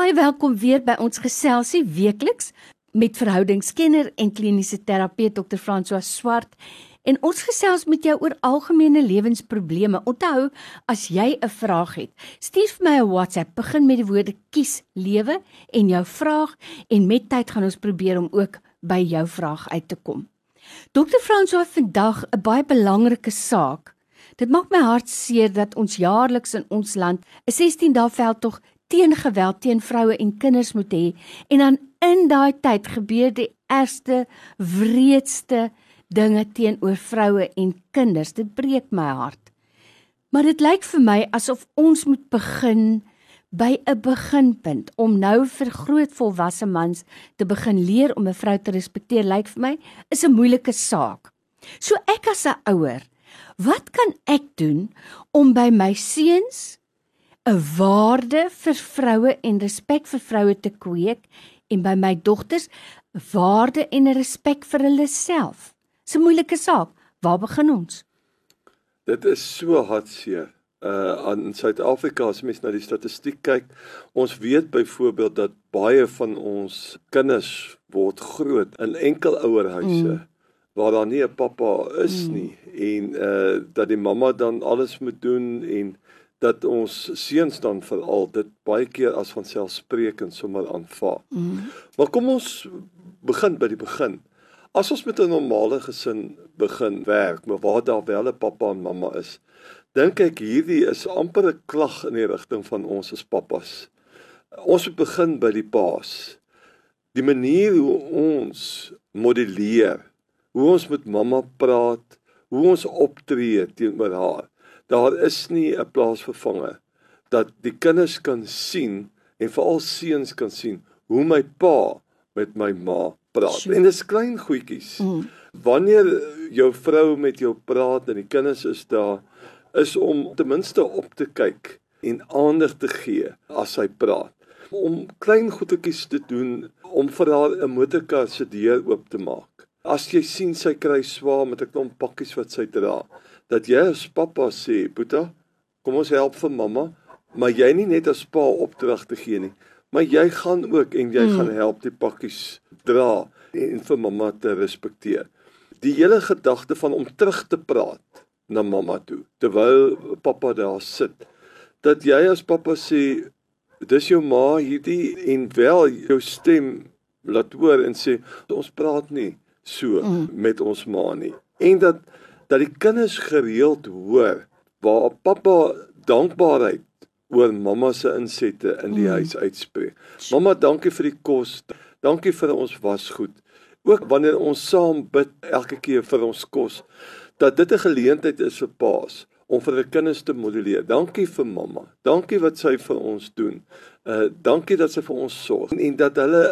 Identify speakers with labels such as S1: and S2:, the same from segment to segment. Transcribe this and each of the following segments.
S1: Baie welkom weer by ons geselsie weekliks met verhoudingskenner en kliniese terapeut Dr. François Swart. En ons gesels met jou oor algemene lewensprobleme. Onthou, as jy 'n vraag het, stuur vir my 'n WhatsApp. Begin met die woorde kies lewe en jou vraag en met tyd gaan ons probeer om ook by jou vraag uit te kom. Dr. François vandag 'n baie belangrike saak. Dit maak my hart seer dat ons jaarliks in ons land 'n 16 dae veldtog teen geweld teen vroue en kinders moet hê en dan in daai tyd gebeur die ergste wreedste dinge teenoor vroue en kinders. Dit breek my hart. Maar dit lyk vir my asof ons moet begin by 'n beginpunt om nou vir groot volwasse mans te begin leer om 'n vrou te respekteer. Lyk vir my is 'n moeilike saak. So ek as 'n ouer, wat kan ek doen om by my seuns 'n waarde vir vroue en respek vir vroue te kweek en by my dogters waarde en respek vir hulle self? 'n moeilike saak. Waar begin ons?
S2: Dit is so hartseer. Uh aan Suid-Afrika as mens na die statistiek kyk, ons weet byvoorbeeld dat baie van ons kinders word groot in enkelouerhuise mm. waar daar nie 'n pappa is mm. nie en uh dat die mamma dan alles moet doen en dat ons seuns dan veral dit baie keer as van selfsprekend sommer aanvaar. Mm. Maar kom ons begin by die begin. As ons met 'n normale gesin begin werk, maar waar daar wel 'n pappa en mamma is, dink ek hierdie is amper 'n klag in die rigting van ons as pappas. Ons moet begin by die paas. Die manier hoe ons modelleer, hoe ons met mamma praat, hoe ons optree teenoor haar. Daar is nie 'n plaasvervanger dat die kinders kan sien en veral seuns kan sien hoe my pa met my ma praat. Sure. En dis klein goedjies. Mm. Wanneer jou vrou met jou praat en die kinders is daar, is om ten minste op te kyk en aandag te gee as sy praat. Om klein goedetjies te doen om vir haar 'n motorkar se deur oop te maak. As jy sien sy kry swaar met 'n klomp pakkies wat sy dra, dat jy as pappa sê, "Boeta, kom ons help vir mamma." Maar jy nie net as pa opdrag te gee nie, maar jy gaan ook en jy mm. gaan help die pakkies dra en vir mamma te respekteer. Die hele gedagte van om terug te praat na mamma toe terwyl pappa daar sit. Dat jy as pappa sê dis jou ma hierdie en wel jou stem laat hoor en sê ons praat nie so mm. met ons ma nie. En dat dat die kinders gereeld hoor waar pappa dankbaarheid oor mamma se insette in die mm. huis uitspreek. Mamma, dankie vir die kos. Dankie vir ons wasgoed. Ook wanneer ons saam bid elke keer vir ons kos, dat dit 'n geleentheid is vir paas om vir die kinders te modelleer. Dankie vir mamma. Dankie wat sy vir ons doen. Uh dankie dat sy vir ons sorg en dat hulle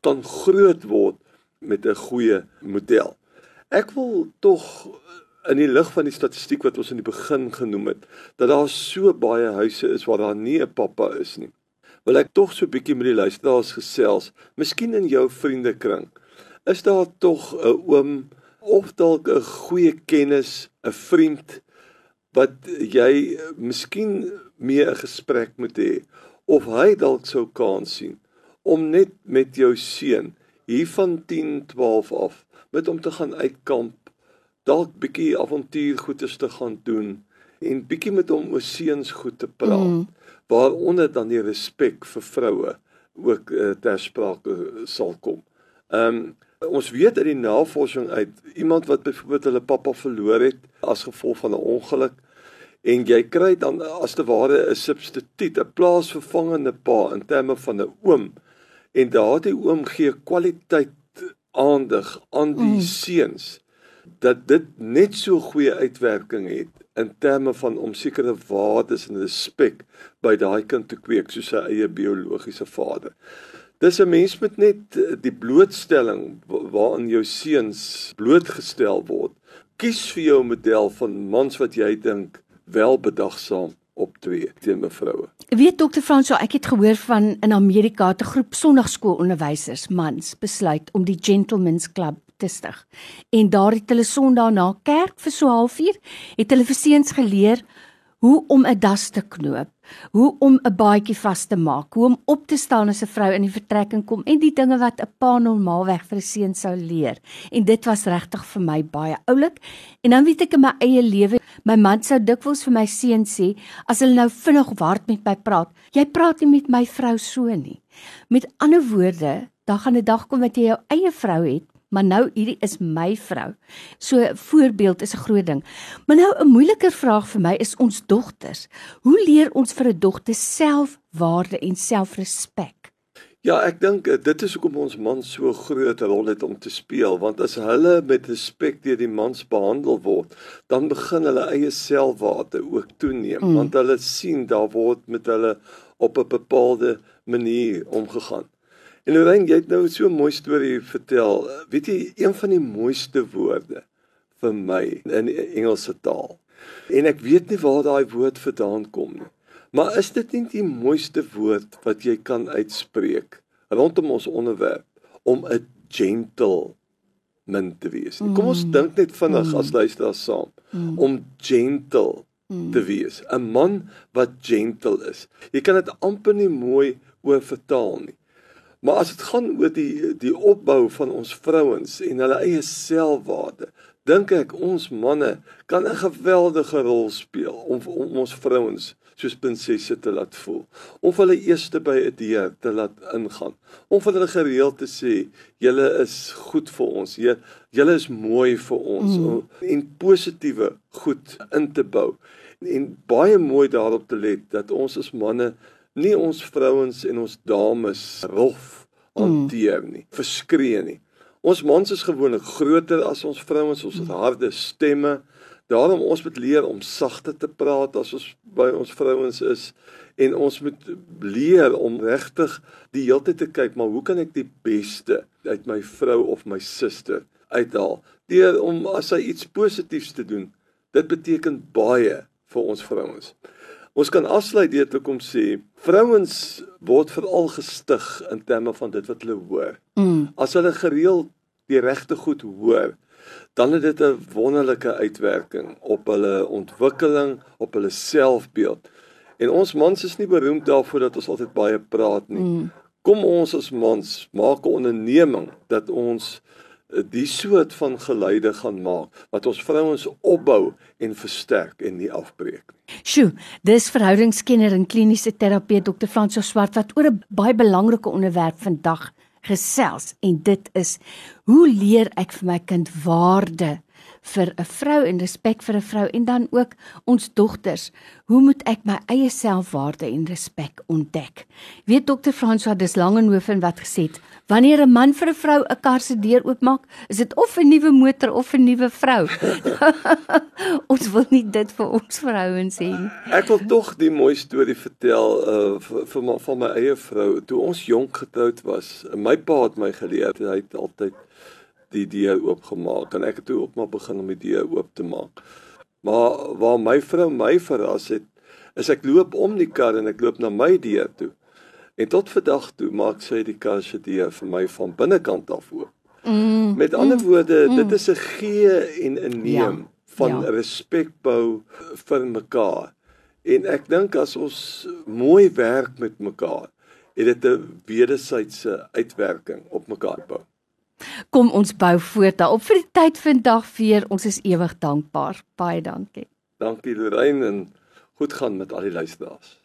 S2: kan groot word met 'n goeie model. Ek wil tog in die lig van die statistiek wat ons in die begin genoem het, dat daar so baie huise is waar daar nie 'n pappa is nie. Wil ek tog so 'n bietjie met die luisteraars gesels, miskien in jou vriendekring. Is daar tog 'n oom of dalk 'n goeie kennis, 'n vriend wat jy miskien mee 'n gesprek moet hê of hy dalk sou kan sien om net met jou seun hier van 10, 12 af met hom te gaan uitkamp dalk bietjie avontuur goeders te gaan doen en bietjie met hom oor seuns goed te praat mm. waaronder dan die respek vir vroue ook uh, ter sprake sal kom. Ehm um, ons weet uit die navorsing uit iemand wat byvoorbeeld hulle pappa verloor het as gevolg van 'n ongeluk en jy kry dan as te ware 'n substituut, 'n plaasvervangende pa in terme van 'n oom en daardie oom gee kwaliteit aandag aan die mm. seuns dat dit net so goeie uitwerking het in terme van om sekere waardes en respek by daai kind te kweek soos sy eie biologiese vader. Dis 'n mens met net eh, die blootstelling waarin jou seuns blootgestel word. Kies vir jou model van mans wat jy dink welbedagsaam optree teen mevroue.
S1: Weet dokter Fransjo, ek het gehoor van in Amerika 'n groep sonnaarskoolonderwysers mans besluit om die Gentlemen's Club te stig. En daar het hulle Sondag na kerk vir so 'n halfuur het hulle vir seuns geleer hoe om 'n das te knoop, hoe om 'n baadjie vas te maak, hoe om op te staan as 'n vrou in die vertrekking kom en die dinge wat 'n pa normaalweg vir 'n seun sou leer. En dit was regtig vir my baie oulik. En dan weet ek in my eie lewe, my man sou dikwels vir my seun sê, as hulle nou vinnig hard met my praat, jy praat nie met my vrou so nie. Met ander woorde, dan gaan 'n dag kom wat jy jou eie vrou het maar nou hierdie is my vrou. So voorbeeld is 'n groot ding. Maar nou 'n moeiliker vraag vir my is ons dogters. Hoe leer ons vir 'n dogter selfwaarde en selfrespek?
S2: Ja, ek dink eh, dit is hoekom ons mans so groot rol het om te speel, want as hulle met respek deur die mans behandel word, dan begin hulle eie selfwaarde ook toeneem, mm. want hulle sien daar word met hulle op 'n bepaalde manier omgegaan. En Lorraine, jy het nou so 'n mooi storie vertel. Weet jy, een van die mooiste woorde vir my in Engelse taal. En ek weet nie waar daai woord vandaan kom nie. Maar is dit nie die mooiste woord wat jy kan uitspreek rondom ons onderwerp om 'n gentle min te wees? Kom ons mm. dink net vinnig mm. as luisteraars saam mm. om gentle mm. te wees. 'n Man wat gentle is. Jy kan dit amper nie mooi oor vertaal nie. Maar as dit gaan oor die die opbou van ons vrouens en hulle eie selfwaarde, dink ek ons manne kan 'n geweldige rol speel om om ons vrouens soos prinsesse te laat voel. Om hulle eers by 'n deur te laat ingaan. Om vir hulle gereeld te sê, "Julle is goed vir ons. Julle is mooi vir ons." Mm. En positiewe goed in te bou. En, en baie mooi daarop te let dat ons as manne nie ons vrouens en ons dames rof hanteer nie, verskree nie. Ons mans is gewoonlik groter as ons vrouens, ons het harde stemme. Daarom ons moet leer om sagter te praat as ons by ons vrouens is en ons moet leer om regtig die hele tyd te kyk maar hoe kan ek die beste uit my vrou of my suster uithaal deur om as sy iets positiefs te doen dit beteken baie vir ons vrouens Ons kan afsluit deur te kom sê vrouens word veral gestig in terme van dit wat hulle hoor. Mm. As hulle gereeld die regte goed hoor, dan het dit 'n wonderlike uitwerking op hulle ontwikkeling, op hulle selfbeeld. En ons mans is nie beroemd daarvoor dat ons altyd baie praat nie. Mm. Kom ons as mans maak 'n onderneming dat ons die soort van geluide gaan maak wat ons vrouens opbou en versterk en nie afbreek nie.
S1: Sjoe, dis verhoudingskenner en kliniese terapeut Dr. Franso Swart wat oor 'n baie belangrike onderwerp vandag gesels en dit is hoe leer ek vir my kind waarde vir 'n vrou en respek vir 'n vrou en dan ook ons dogters. Hoe moet ek my eie selfwaarde en respek ontdek? Weet dokter François dis Langehoven wat gesê het, wanneer 'n man vir 'n vrou 'n kar se deur oopmaak, is dit of 'n nuwe motor of 'n nuwe vrou. ons wil nie dit vir ons vrouens hê nie.
S2: Ek wil tog die mooi storie vertel uh vir, vir my van my eie vrou. Toe ons jonk getroud was, my pa het my geleer, hy het altyd die deur oopgemaak en ek het toe op maar begin om die deur oop te maak. Maar waar my vrou my verras het, is ek loop om die kar en ek loop na my deur toe. En tot vandag toe maak sy die kar se deur vir my van binnekant af oop. Mm, Met ander mm, woorde, mm. dit is 'n gee en 'n neem ja, van ja. respek bou vir mekaar. En ek dink as ons mooi werk met mekaar, het dit 'n wederwysige uitwerking op mekaar bou.
S1: Kom ons bou voort daarop vir die tyd vandag weer. Ons is ewig dankbaar. Baie dankie.
S2: Dankie Lorraine en goed gaan met al die luisteraars.